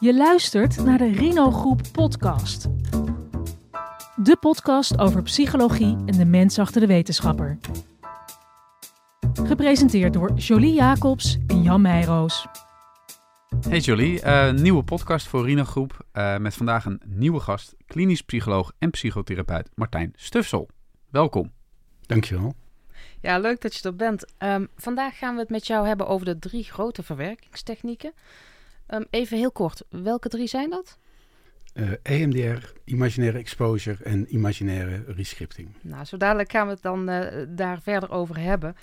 Je luistert naar de Rino Groep podcast. De podcast over psychologie en de mens achter de wetenschapper. Gepresenteerd door Jolie Jacobs en Jan Meijroos. Hey Jolie, uh, nieuwe podcast voor Rino Groep uh, met vandaag een nieuwe gast, klinisch psycholoog en psychotherapeut Martijn Stufsel. Welkom. Dankjewel. Ja, leuk dat je er bent. Um, vandaag gaan we het met jou hebben over de drie grote verwerkingstechnieken. Um, even heel kort, welke drie zijn dat? Uh, EMDR, imaginaire exposure en imaginaire rescripting. Nou, zo dadelijk gaan we het dan uh, daar verder over hebben.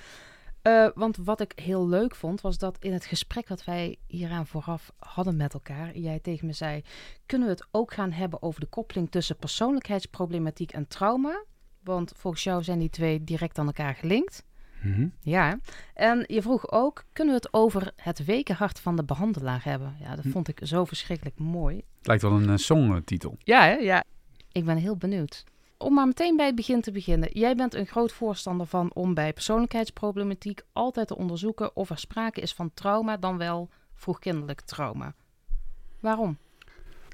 Uh, want wat ik heel leuk vond, was dat in het gesprek wat wij hieraan vooraf hadden met elkaar, jij tegen me zei: kunnen we het ook gaan hebben over de koppeling tussen persoonlijkheidsproblematiek en trauma? Want volgens jou zijn die twee direct aan elkaar gelinkt. Mm -hmm. Ja, en je vroeg ook, kunnen we het over het wekenhart van de behandelaar hebben? Ja, dat vond ik zo verschrikkelijk mooi. Het lijkt wel een uh, songtitel. Ja, hè? ja. Ik ben heel benieuwd. Om maar meteen bij het begin te beginnen. Jij bent een groot voorstander van om bij persoonlijkheidsproblematiek altijd te onderzoeken of er sprake is van trauma dan wel vroegkinderlijk trauma. Waarom?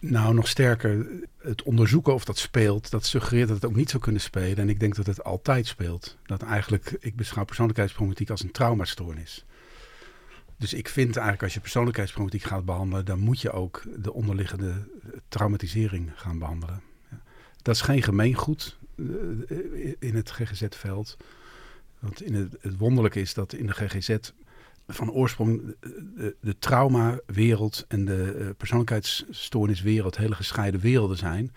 Nou, nog sterker, het onderzoeken of dat speelt, dat suggereert dat het ook niet zou kunnen spelen. En ik denk dat het altijd speelt. Dat eigenlijk, ik beschouw persoonlijkheidsproblematiek als een traumastoornis. Dus ik vind eigenlijk als je persoonlijkheidsproblematiek gaat behandelen, dan moet je ook de onderliggende traumatisering gaan behandelen. Dat is geen gemeengoed in het GGZ-veld. Want in het wonderlijke is dat in de GGZ van oorsprong de, de traumawereld en de uh, persoonlijkheidsstoorniswereld hele gescheiden werelden zijn.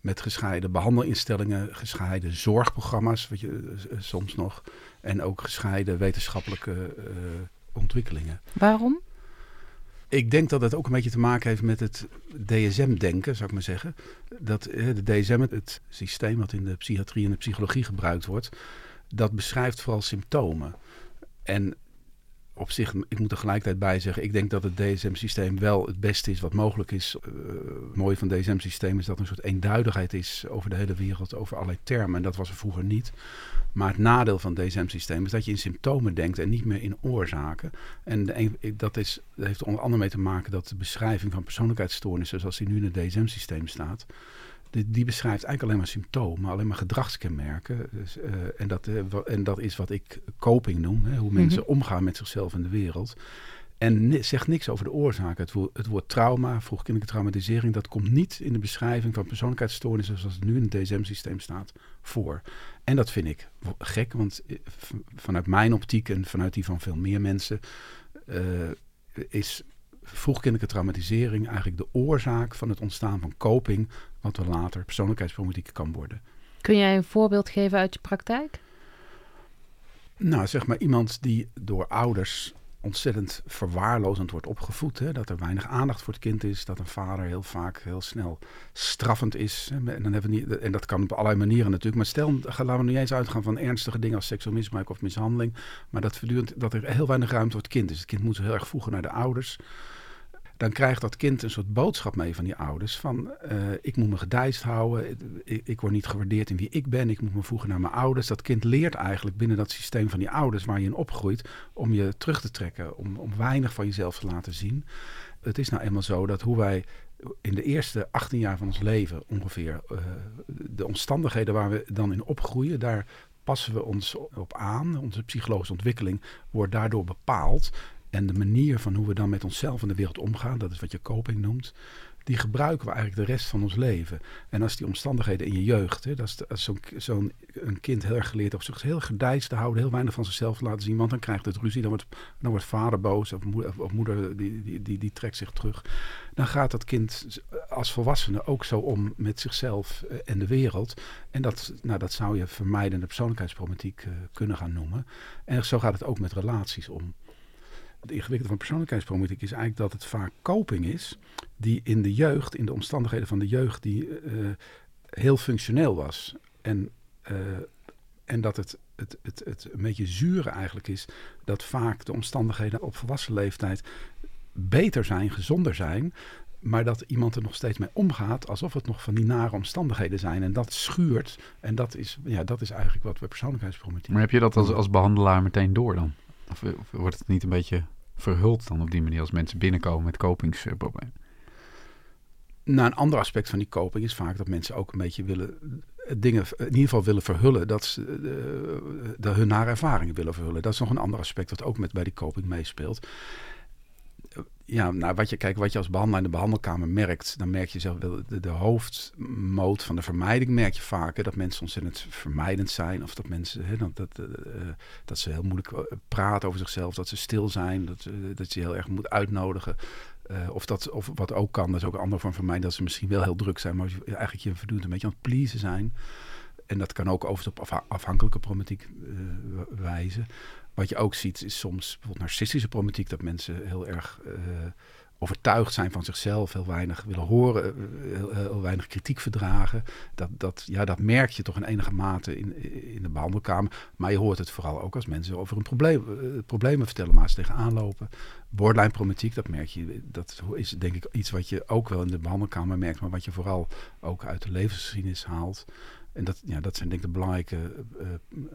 Met gescheiden behandelinstellingen, gescheiden zorgprogramma's, wat je uh, soms nog. En ook gescheiden wetenschappelijke uh, ontwikkelingen. Waarom? Ik denk dat het ook een beetje te maken heeft met het DSM-denken, zou ik maar zeggen. Dat de DSM, het systeem wat in de psychiatrie en de psychologie gebruikt wordt, dat beschrijft vooral symptomen. En op zich, ik moet er gelijktijd bij zeggen, ik denk dat het DSM-systeem wel het beste is wat mogelijk is. Uh, het mooie van het DSM-systeem is dat er een soort eenduidigheid is over de hele wereld, over allerlei termen. En dat was er vroeger niet. Maar het nadeel van het DSM-systeem is dat je in symptomen denkt en niet meer in oorzaken. En dat, is, dat heeft onder andere mee te maken dat de beschrijving van persoonlijkheidsstoornissen, zoals die nu in het DSM-systeem staat, die, die, beschrijft eigenlijk alleen maar symptomen, alleen maar gedragskenmerken. Dus, uh, en, dat, uh, en dat is wat ik coping noem, hè, hoe mensen mm-hmm. omgaan met zichzelf in de wereld. En ni zegt niks over de oorzaken. Het, wo het woord trauma, vroegkindelijke traumatisering, dat komt niet in de beschrijving van persoonlijkheidsstoornissen zoals het nu in het DSM-systeem staat voor. En dat vind ik gek, want vanuit mijn optiek en vanuit die van veel meer mensen uh, is vroegkindelijke traumatisering eigenlijk de oorzaak van het ontstaan van coping, wat we later persoonlijkheidsproblematiek kan worden. Kun jij een voorbeeld geven uit je praktijk? Nou, zeg maar iemand die door ouders ontzettend verwaarlozend wordt opgevoed. Hè? Dat er weinig aandacht voor het kind is. Dat een vader heel vaak heel snel straffend is. En, dan hebben we niet, en dat kan op allerlei manieren natuurlijk. Maar stel, laten we nu eens uitgaan van ernstige dingen als seksueel misbruik of mishandeling. Maar dat, voortdurend, dat er heel weinig ruimte voor het kind is. Het kind moet heel erg voegen naar de ouders dan krijgt dat kind een soort boodschap mee van die ouders. Van uh, ik moet me gedijst houden, ik, ik, word niet gewaardeerd in wie ik ben, ik moet me voegen naar mijn ouders. Dat kind leert eigenlijk binnen dat systeem van die ouders waar je in opgroeit om je terug te trekken, om, om weinig van jezelf te laten zien. Het is nou eenmaal zo dat hoe wij in de eerste 18 jaar van ons leven ongeveer, uh, de omstandigheden waar we dan in opgroeien, daar passen we ons op aan. Onze psychologische ontwikkeling wordt daardoor bepaald. En de manier van hoe we dan met onszelf in de wereld omgaan, dat is wat je coping noemt, die gebruiken we eigenlijk de rest van ons leven. En als die omstandigheden in je jeugd, hè, is, als zo'n zo een kind heel erg geleerd op zich heel gedijst te houden, heel weinig van zichzelf te laten zien, want dan krijgt het ruzie, dan wordt, dan wordt vader boos of moeder, of moeder die, die, die, die trekt zich terug. Dan gaat dat kind als volwassene ook zo om met zichzelf en de wereld. En dat, nou, dat zou je vermijdende persoonlijkheidsproblematiek uh, kunnen gaan noemen. En zo gaat het ook met relaties om. Het ingewikkelde van persoonlijkheidsproblematiek is eigenlijk dat het vaak coping is die in de jeugd, in de omstandigheden van de jeugd, die uh, heel functioneel was. En, uh, en dat het, het, het, het een beetje zure eigenlijk is dat vaak de omstandigheden op volwassen leeftijd beter zijn, gezonder zijn, maar dat iemand er nog steeds mee omgaat alsof het nog van die nare omstandigheden zijn. En dat schuurt. En dat is, ja, dat is eigenlijk wat we persoonlijkheidsproblematiek. Maar heb je dat als, als behandelaar meteen door dan? Of, wordt het niet een beetje verhuld dan op die manier als mensen binnenkomen met kopingsproblemen? Nou, een ander aspect van die koping is vaak dat mensen ook een beetje willen dingen in ieder geval willen verhullen, dat ze de, hun nare ervaringen willen verhullen. Dat is nog een ander aspect dat ook met bij die koping meespeelt ja, nou, wat je, kijk, wat je als behandelaar in de behandelkamer merkt, dan merk je zelf de, hoofdmoot van de vermijding merk je vaker dat mensen ontzettend vermijdend zijn of dat mensen hè, dat, dat, uh, dat ze heel moeilijk eh, praten over zichzelf, dat ze stil zijn, dat, uh, dat je heel erg moet uitnodigen. Of, dat, of wat ook kan, dat is ook een andere vorm van mij, dat ze misschien wel heel druk zijn, maar eigenlijk je voortdurend een beetje aan het pleasen zijn. En dat kan ook overigens op afhankelijke problematiek wijzen. Wat je ook ziet is soms bijvoorbeeld narcistische problematiek, dat mensen heel erg uh, overtuigd zijn van zichzelf, heel weinig willen horen, eh, heel, weinig kritiek verdragen. Dat, dat, ja, dat merk je toch in enige mate in, in de behandelkamer. Maar je hoort het vooral ook als mensen over een probleem, uh, problemen vertellen, maar ze tegenaan lopen. Borderline problematiek, dat merk je. Dat is denk ik iets wat je ook wel in de behandelkamer merkt, maar wat je vooral ook uit de levensgeschiedenis haalt. En dat, ja, dat zijn denk ik de belangrijke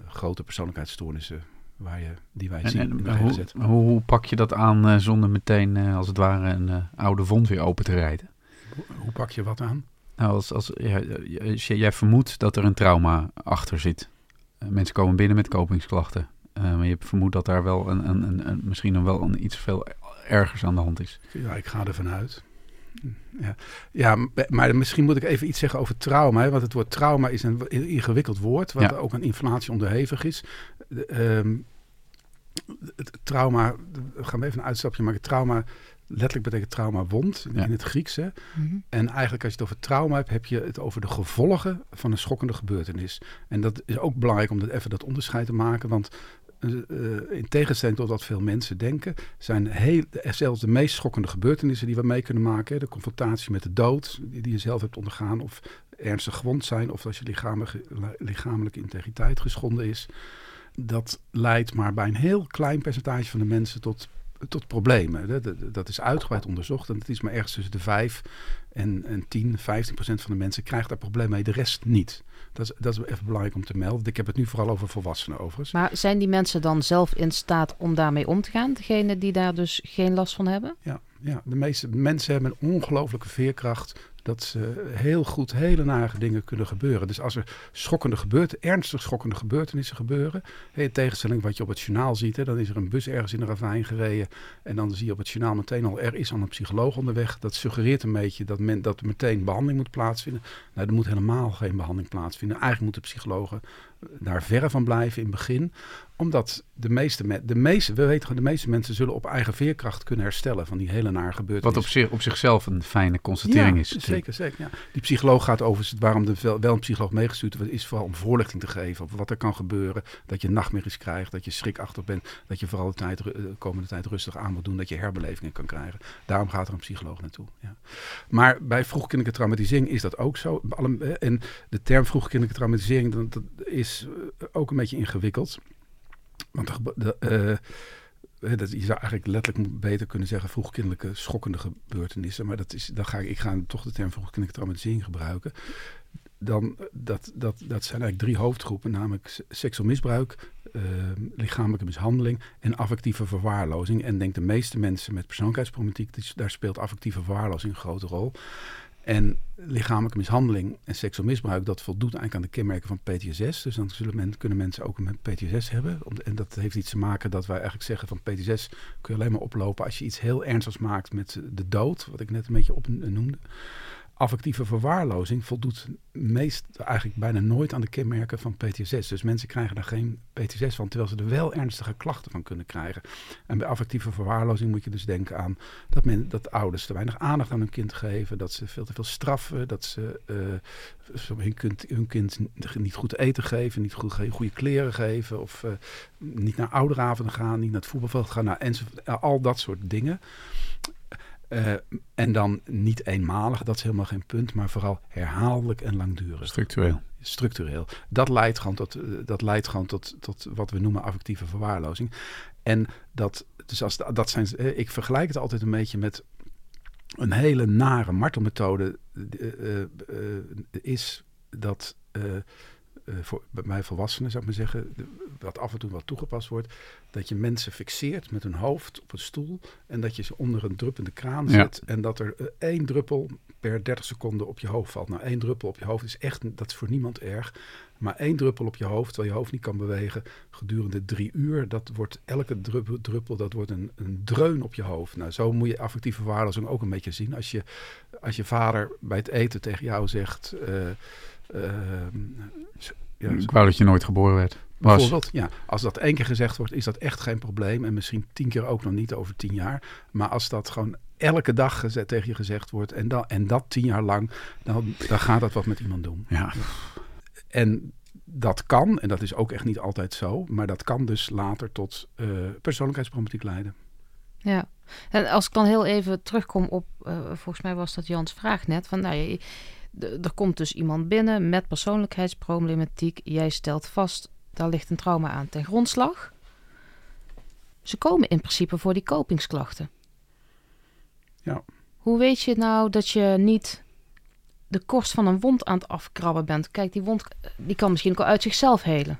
grote persoonlijkheidsstoornissen waar je, die wij zien. En, hoe, hoe, hoe, pak je dat aan uh, zonder meteen uh, als het ware een uh, oude wond weer open te rijden? Hoe, pak je wat aan? Nou, als, als, ja, jij vermoedt dat er een trauma achter zit. mensen komen binnen met kopingsklachten. maar je vermoedt dat daar wel een, een, een, een misschien nog wel een, iets veel ergers aan de hand is. Ja, ik ga ervan uit. Ja. ja, maar misschien moet ik even iets zeggen over trauma. Hè? Want het woord trauma is een ingewikkeld woord, wat ja. ook aan inflatie onderhevig is. Um, het trauma, gaan we even een uitstapje maken. Trauma, letterlijk betekent trauma wond in het Grieks. Hè? Mm -hmm. En eigenlijk als je het over trauma hebt, heb je het over de gevolgen van een schokkende gebeurtenis. En dat is ook belangrijk om dat even dat onderscheid te maken. Want uh, in tegenstelling tot wat veel mensen denken, zijn heel, zelfs de meest schokkende gebeurtenissen die we mee kunnen maken. Hè? De confrontatie met de dood, die, die je zelf hebt ondergaan, of ernstig gewond zijn, of als je lichamelijke, lichamelijke integriteit geschonden is dat leidt maar bij een heel klein percentage van de mensen tot, tot problemen. Dat, dat is uitgebreid onderzocht en het is maar ergens tussen de 5 en, en 10, 15 procent van de mensen krijgt daar problemen mee, de rest niet. Dat is, dat is even belangrijk om te melden. Ik heb het nu vooral over volwassenen overigens. Maar zijn die mensen dan zelf in staat om daarmee om te gaan? Degene die daar dus geen last van hebben? Ja, ja de meeste mensen hebben een ongelooflijke veerkracht dat ze heel goed hele nare dingen kunnen gebeuren. Dus als er schokkende gebeurt, ernstig schokkende gebeurtenissen gebeuren, in tegenstelling wat je op het journaal ziet, hè, dan is er een bus ergens in een ravijn gereden en dan zie je op het journaal meteen al, er is al een psycholoog onderweg. Dat suggereert een beetje dat, men, dat er meteen behandeling moet plaatsvinden. Nou, er moet helemaal geen behandeling plaatsvinden. Eigenlijk moeten psychologen daar verre van blijven in het begin omdat de meeste, de meeste, we weten de meeste mensen zullen op eigen veerkracht kunnen herstellen van die hele naar gebeurtenis. Wat op, zich, op zichzelf een fijne constatering ja, is. Zeker, zeker. Ja. Die psycholoog gaat over waarom er wel, wel een psycholoog meegestuurd wordt, is vooral om voorlichting te geven op wat er kan gebeuren. Dat je nachtmerries krijgt, dat je schrikachtig bent, dat je vooral de, tijd, de komende tijd rustig aan moet doen, dat je herbelevingen kan krijgen. Daarom gaat er een psycholoog naartoe. Ja. Maar bij vroegkindelijke traumatisering is dat ook zo. En de term vroegkindelijke traumatisering dat, is ook een beetje ingewikkeld. Want de, uh, dat, je zou eigenlijk letterlijk beter kunnen zeggen vroegkindelijke schokkende gebeurtenissen. Maar dat is, dan ga ik, ik ga toch de term vroegkindelijke traumatisering gebruiken. Dan, dat, dat, dat zijn eigenlijk drie hoofdgroepen, namelijk seksueel misbruik, uh, lichamelijke mishandeling en affectieve verwaarlozing. En denk de meeste mensen met persoonlijkheidsproblematiek, daar speelt affectieve verwaarlozing een grote rol. En lichamelijke mishandeling en seksueel misbruik, dat voldoet eigenlijk aan de kenmerken van PTSS. Dus dan zullen men, kunnen mensen ook een PTSS hebben. En dat heeft iets te maken dat wij eigenlijk zeggen van PTSS kun je alleen maar oplopen als je iets heel ernstigs maakt met de dood, wat ik net een beetje opnoemde affectieve verwaarlozing voldoet meest eigenlijk bijna nooit aan de kenmerken van PTSS. Dus mensen krijgen daar geen PTSS van, terwijl ze er wel ernstige klachten van kunnen krijgen. En bij affectieve verwaarlozing moet je dus denken aan dat, men, dat ouders te weinig aandacht aan hun kind geven, dat ze veel te veel straffen, dat ze uh, hun, kind, hun kind niet goed eten geven, niet goed, goede kleren geven, of uh, niet naar ouderavonden gaan, niet naar het voetbalveld gaan, nou, enzovoort, al dat soort dingen. Uh, en dan niet eenmalig, dat is helemaal geen punt, maar vooral herhaaldelijk en langdurig. Structureel. Structureel. Dat leidt gewoon tot, dat leidt gewoon tot, tot wat we noemen affectieve verwaarlozing. En dat, dus als, dat zijn, ik vergelijk het altijd een beetje met een hele nare martelmethode. Uh, uh, is dat voor, bij volwassenen, zou ik maar zeggen, wat af en toe wat toegepast wordt, dat je mensen fixeert met hun hoofd op een stoel en dat je ze onder een druppende kraan zet en dat er uh, één druppel per 30 seconden op je hoofd valt. Nou, één druppel op je hoofd is echt, dat is voor niemand erg. Maar één druppel op je hoofd, terwijl je hoofd niet kan bewegen, gedurende drie uur, dat wordt elke druppel, druppel dat wordt een, een dreun op je hoofd. Nou, zo moet je affectieve verwaarlozing ook een beetje zien. Als je, als je vader bij het eten tegen jou zegt. eh, ja, Ik wou dat je nooit geboren werd. Was. Bijvoorbeeld, ja, als dat één keer gezegd wordt, is dat echt geen probleem. En misschien tien keer ook nog niet over tien jaar. Maar als dat gewoon elke dag gezet, tegen je gezegd wordt en, dan, en dat tien jaar lang, dan, dan gaat dat wat met iemand doen. Ja. En dat kan, en dat is ook echt niet altijd zo, maar dat kan dus later tot eh, persoonlijkheidsproblematiek leiden. Ja, en als ik dan heel even terugkom op, eh, volgens mij was dat Jans vraag net, van nou, je, er komt dus iemand binnen met persoonlijkheidsproblematiek. Jij stelt vast, daar ligt een trauma aan ten grondslag. Ze komen in principe voor die kopingsklachten. Ja. Hoe weet je nou dat je niet de korst van een wond aan het afkrabben bent? Kijk, die wond die kan misschien ook al uit zichzelf helen.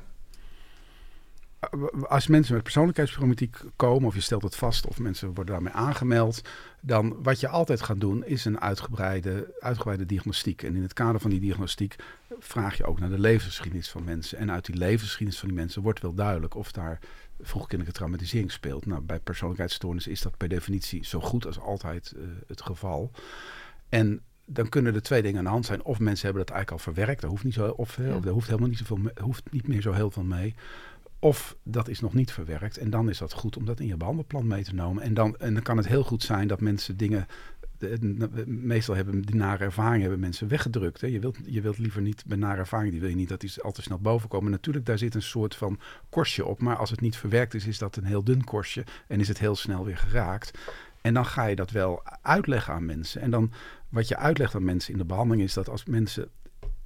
Als mensen met persoonlijkheidsproblematiek komen, of je stelt het vast, of mensen worden daarmee aangemeld, dan wat je altijd gaat doen, is een uitgebreide, uitgebreide diagnostiek. En in het kader van die diagnostiek vraag je ook naar de levensgeschiedenis van mensen. En uit die levensgeschiedenis van die mensen wordt wel duidelijk of daar vroegkindelijke traumatisering speelt. Nou, bij persoonlijkheidsstoornissen is dat per definitie zo goed als altijd eh, het geval. En dan kunnen er twee dingen aan de hand zijn. Of mensen hebben dat eigenlijk al verwerkt, daar hoeft niet zo, of, eh, Ja. of daar hoeft helemaal niet zoveel, hoeft niet meer zo heel veel mee. Of dat is nog niet verwerkt. En dan is dat goed om dat in je behandelplan mee te nemen. En dan, en dan kan het heel goed zijn dat mensen dingen. meestal hebben die nare ervaringen hebben mensen weggedrukt. Hè. Je, wilt, je wilt liever niet bij nare ervaringen, die wil je niet dat die al te snel boven komen. Natuurlijk, daar zit een soort van korstje op. Maar als het niet verwerkt is, is dat een heel dun korstje. En is het heel snel weer geraakt. En dan ga je dat wel uitleggen aan mensen. En dan wat je uitlegt aan mensen in de behandeling is dat als mensen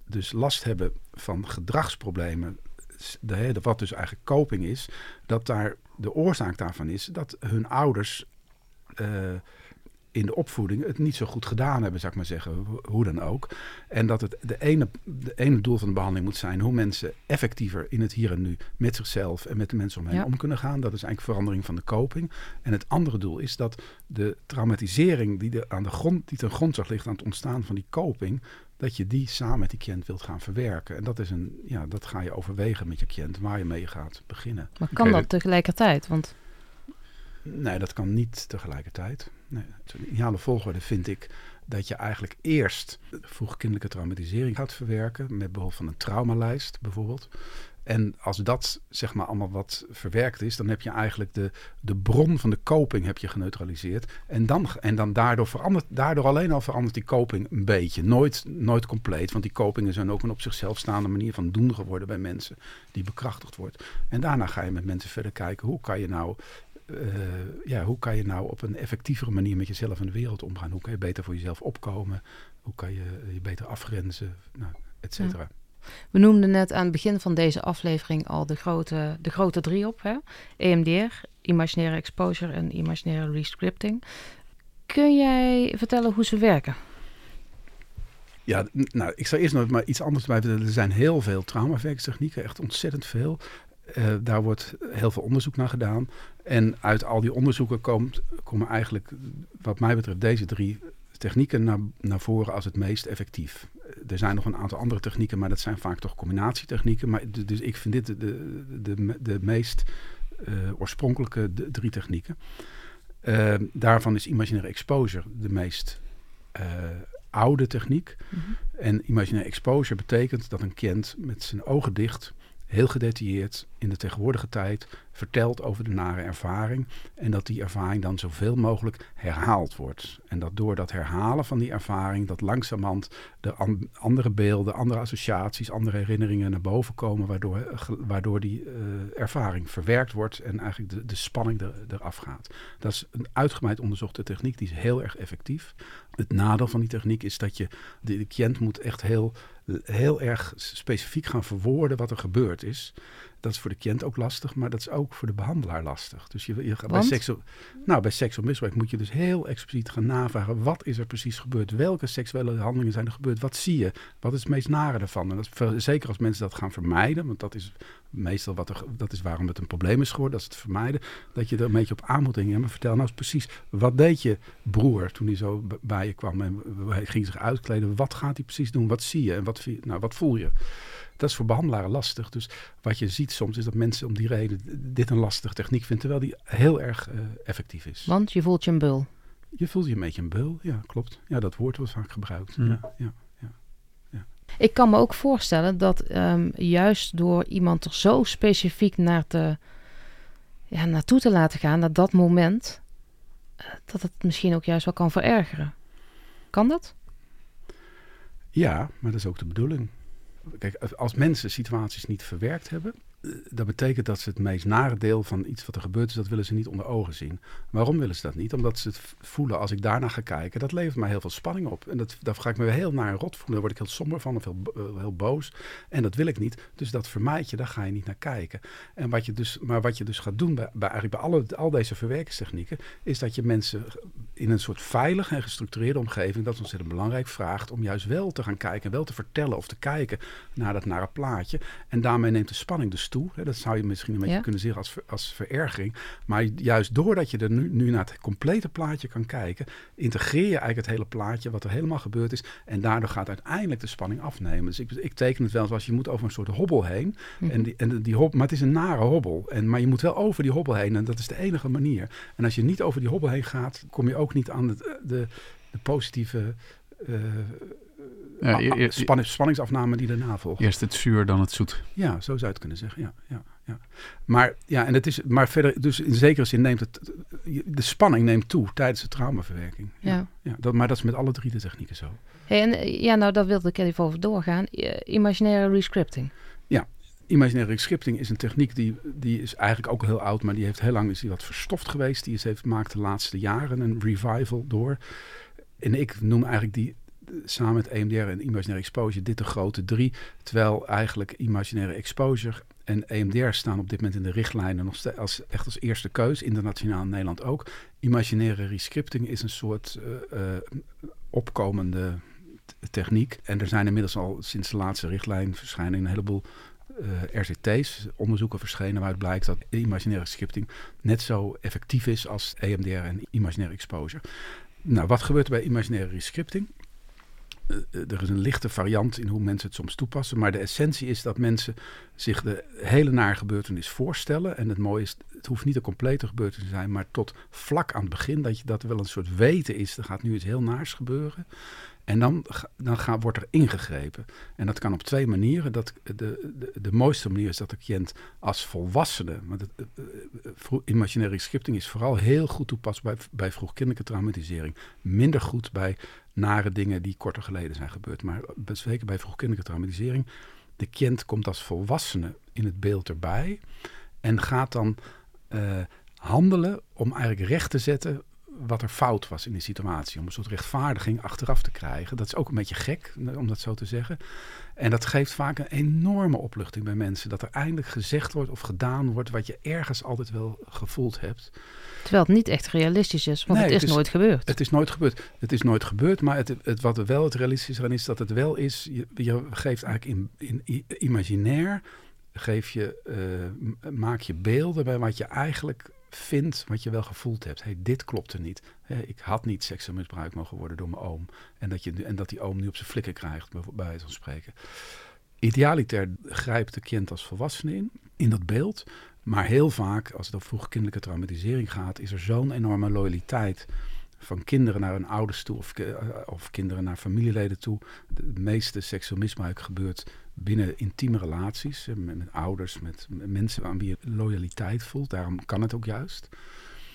dus last hebben van gedragsproblemen, de, wat dus eigenlijk coping is, dat daar de oorzaak daarvan is dat hun ouders eh, in de opvoeding het niet zo goed gedaan hebben, zou ik maar zeggen, ho- hoe dan ook. En dat het de ene, de ene doel van de behandeling moet zijn hoe mensen effectiever in het hier en nu met zichzelf en met de mensen omheen Ja. om kunnen gaan. Dat is eigenlijk verandering van de coping. En het andere doel is dat de traumatisering die, de, aan de grond, die ten grondslag ligt aan het ontstaan van die coping, dat je die samen met die cliënt wilt gaan verwerken. En dat, is een, ja, dat ga je overwegen met je cliënt, waar je mee gaat beginnen. Maar kan dat tegelijkertijd? Want Nee, dat kan niet tegelijkertijd. Nee, de ideale volgorde vind ik dat je eigenlijk eerst vroegkindelijke traumatisering gaat verwerken, met behulp van een traumalijst bijvoorbeeld. En als dat zeg maar allemaal wat verwerkt is, dan heb je eigenlijk de, de bron van de coping heb je geneutraliseerd. En dan, en dan daardoor, verandert, daardoor alleen al verandert die coping een beetje. Nooit, nooit compleet, want die copingen zijn ook een op zichzelf staande manier van doen geworden bij mensen die bekrachtigd wordt. En daarna ga je met mensen verder kijken, hoe kan je nou eh, ja, hoe kan je nou op een effectievere manier met jezelf en de wereld omgaan? Hoe kan je beter voor jezelf opkomen? Hoe kan je je beter afgrenzen? Nou, et cetera. we noemden net aan het begin van deze aflevering al de grote, de grote drie op. Hè? EMDR, imaginaire exposure en imaginaire rescripting. Kun jij vertellen hoe ze werken? Ja, nou, ik zal eerst nog maar iets anders bij vertellen. Er zijn heel veel traumaverkstechnieken, echt ontzettend veel. Eh, daar wordt heel veel onderzoek naar gedaan. En uit al die onderzoeken komt, komen eigenlijk, wat mij betreft, deze drie technieken naar, naar voren als het meest effectief. Eh, Er zijn nog een aantal andere technieken, maar dat zijn vaak toch combinatietechnieken. Maar, dus ik vind dit de, de, de, de meest eh, oorspronkelijke drie technieken. Eh, daarvan is imaginaire exposure de meest eh, oude techniek. En imaginaire exposure betekent dat een cliënt met zijn ogen dicht, heel gedetailleerd in de tegenwoordige tijd vertelt over de nare ervaring. En dat die ervaring dan zoveel mogelijk herhaald wordt. En dat door dat herhalen van die ervaring, dat langzamerhand de an- andere beelden, andere associaties, andere herinneringen naar boven komen, waardoor, eh, waardoor die eh, ervaring verwerkt wordt en eigenlijk de, de spanning er, eraf gaat. Dat is een uitgebreid onderzochte techniek, die is heel erg effectief. Het nadeel van die techniek is dat je, de, de cliënt moet echt heel, heel erg specifiek gaan verwoorden wat er gebeurd is. Dat is voor de cliënt ook lastig, maar dat is ook voor de behandelaar lastig. Dus je, je gaat bij, seksueel, nou, bij seksueel misbruik moet je dus heel expliciet gaan navragen. Wat is er precies gebeurd? Welke seksuele handelingen zijn er gebeurd? Wat zie je? Wat is het meest nare ervan? En dat zeker als mensen dat gaan vermijden, want dat is meestal wat er, dat is waarom het een probleem is geworden, dat is het vermijden. Dat je er een beetje op aan moet dringen. Ja, maar vertel nou eens precies, wat deed je broer toen hij zo bij je kwam en hij ging zich uitkleden? Wat gaat hij precies doen? Wat zie je en wat, nou, wat voel je? Dat is voor behandelaren lastig. Dus wat je ziet soms is dat mensen om die reden dit een lastige techniek vinden, terwijl die heel erg eh, effectief is. Want je voelt je een bul. Je voelt je een beetje een beul, ja, klopt. Ja, dat woord wordt vaak gebruikt. Hmm. Ja, ja. Ik kan me ook voorstellen dat ehm, juist door iemand er zo specifiek naar te, ja, naartoe te laten gaan, naar dat moment, eh, dat het misschien ook juist wel kan verergeren. Kan dat? Ja, maar dat is ook de bedoeling. Kijk, als mensen situaties niet verwerkt hebben, dat betekent dat ze het meest nare deel van iets wat er gebeurd is, dat willen ze niet onder ogen zien. Waarom willen ze dat niet? Omdat ze het voelen, als ik daarna ga kijken, dat levert mij heel veel spanning op. En dat, daar ga ik me heel naar rot voelen, daar word ik heel somber van of heel, eh, heel boos. En dat wil ik niet. Dus dat vermijd je, daar ga je niet naar kijken. En wat je dus, maar wat je dus gaat doen bij, bij, alle, al deze verwerkingstechnieken, is dat je mensen in een soort veilige en gestructureerde omgeving, dat is ontzettend belangrijk, vraagt om juist wel te gaan kijken, wel te vertellen of te kijken naar dat nare plaatje. En daarmee neemt de spanning dus toe. Dat zou je misschien een beetje Ja. kunnen zeggen als, als verergering. Maar juist doordat je er nu, nu naar het complete plaatje kan kijken, integreer je eigenlijk het hele plaatje, wat er helemaal gebeurd is. En daardoor gaat uiteindelijk de spanning afnemen. Dus ik, ik teken het wel zoals je moet over een soort hobbel heen. Mhm. En die, en die hob, maar het is een nare hobbel. En, maar je moet wel over die hobbel heen. En dat is de enige manier. En als je niet over die hobbel heen gaat, kom je ook niet aan het, de, de positieve eh, Ja, a- e- a- e- spanning- spanningsafname die daarna volgt. Eerst het zuur, dan het zoet. Ja, zo zou je het kunnen zeggen. Ja, ja, ja. Maar, ja, en het is, maar verder, dus in zekere zin neemt het, de spanning neemt toe tijdens de traumaverwerking. Ja. Ja, dat, maar dat is met alle drie de technieken zo. Hey, en, eh, ja, nou, daar wilde ik even over doorgaan. Eh, imaginaire rescripting. Imaginaire scripting is een techniek die, die is eigenlijk ook heel oud, maar die heeft heel lang is die wat verstoft geweest. Die is, heeft, maakt de laatste jaren een revival door. En ik noem eigenlijk die eh, samen met EMDR en imaginaire exposure dit de grote drie. Terwijl eigenlijk imaginaire exposure en EMDR staan op dit moment in de richtlijnen nog steeds als, echt als eerste keus, internationaal in Nederland ook. Imaginaire rescripting is een soort eh, eh, opkomende techniek. En er zijn inmiddels al sinds de laatste richtlijn verschijnen een heleboel eh, RCT's, onderzoeken verschenen waaruit blijkt dat imaginaire scripting net zo effectief is als EMDR en imaginaire exposure. Nou, wat gebeurt er bij imaginaire scripting? Eh, eh, er is een lichte variant in hoe mensen het soms toepassen, maar de essentie is dat mensen zich de hele nare gebeurtenis voorstellen. En het mooie is, het hoeft niet een complete gebeurtenis te zijn, maar tot vlak aan het begin dat je dat wel een soort weten is. Er gaat nu iets heel naars gebeuren. En dan, dan wordt er ingegrepen. En dat kan op twee manieren. Dat, de, de, de mooiste manier is dat de cliënt als volwassene. Want het, eh, eh, vro- imaginaire scripting is vooral heel goed toepasbaar bij, bij vroegkindelijke traumatisering. Minder goed bij nare dingen die korter geleden zijn gebeurd. Maar zeker bij vroegkindelijke traumatisering. De cliënt komt als volwassene in het beeld erbij. En gaat dan eh, handelen om eigenlijk recht te zetten wat er fout was in die situatie. Om een soort rechtvaardiging achteraf te krijgen. Dat is ook een beetje gek, om dat zo te zeggen. En dat geeft vaak een enorme opluchting bij mensen. Dat er eindelijk gezegd wordt of gedaan wordt wat je ergens altijd wel gevoeld hebt. Terwijl het niet echt realistisch is, want Nee, het is het nooit gebeurd. Het is nooit gebeurd. Het is nooit gebeurd, maar het, het, wat er wel het realistische aan is, dat het wel is. Je, je geeft eigenlijk in, in, imaginair, geef je, m- maak je beelden bij wat je eigenlijk vindt, wat je wel gevoeld hebt. Hey, dit klopte niet. Hè, ik had niet seksueel misbruikt mogen worden door mijn oom. En dat, je, en dat die oom nu op zijn flikken krijgt, bij wijze van spreken. Idealiter grijpt de kind als volwassene in, in dat beeld. Maar heel vaak, als het over vroegkindelijke traumatisering gaat, is er zo'n enorme loyaliteit van kinderen naar hun ouders toe of, eh, of kinderen naar familieleden toe. De meeste seksueel misbruik gebeurt binnen intieme relaties, eh, met, ouders, met, mensen aan wie je loyaliteit voelt. Daarom kan het ook juist.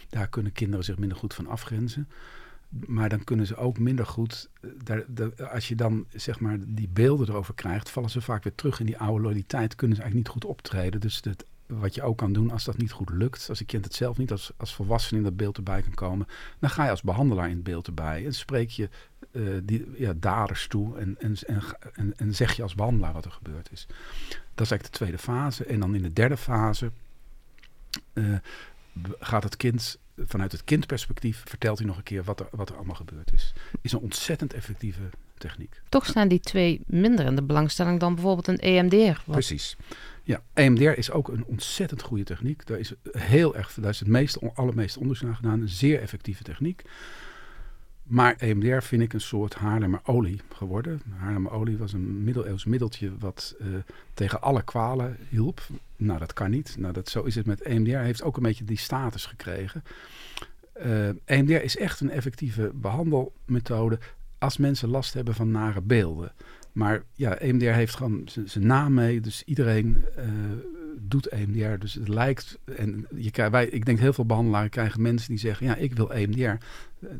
Daar kunnen kinderen zich minder goed van afgrenzen. Maar dan kunnen ze ook minder goed. eh, Daar, als je dan zeg maar die beelden erover krijgt, vallen ze vaak weer terug in die oude loyaliteit. Kunnen ze eigenlijk niet goed optreden. Dus het, wat je ook kan doen als dat niet goed lukt, als een kind het zelf niet als, als volwassene in dat beeld erbij kan komen, dan ga je als behandelaar in het beeld erbij en spreek je eh, die, ja, daders toe en, en, en, en, zeg je als behandelaar wat er gebeurd is. Dat is eigenlijk de tweede fase. En dan in de derde fase eh, gaat het kind, vanuit het kindperspectief, vertelt hij nog een keer wat er, wat er allemaal gebeurd is. Is een ontzettend effectieve techniek. Toch staan die twee minder in de belangstelling dan bijvoorbeeld een EMDR. Wat, Precies. Ja, EMDR is ook een ontzettend goede techniek. Daar is heel erg, daar is het meeste, allermeeste onderzoek naar gedaan. Een zeer effectieve techniek. Maar EMDR vind ik een soort Haarlemmer olie geworden. Haarlemmer olie was een middeleeuws middeltje wat eh, tegen alle kwalen hielp. Nou, dat kan niet. Nou, dat, zo is het met EMDR. Heeft ook een beetje die status gekregen. Eh EMDR is echt een effectieve behandelmethode als mensen last hebben van nare beelden. Maar ja, EMDR heeft gewoon zijn naam mee. Dus iedereen eh, doet EMDR. Dus het lijkt. En je wij, ik denk heel veel behandelaren krijgen mensen die zeggen: Ja, ik wil EMDR.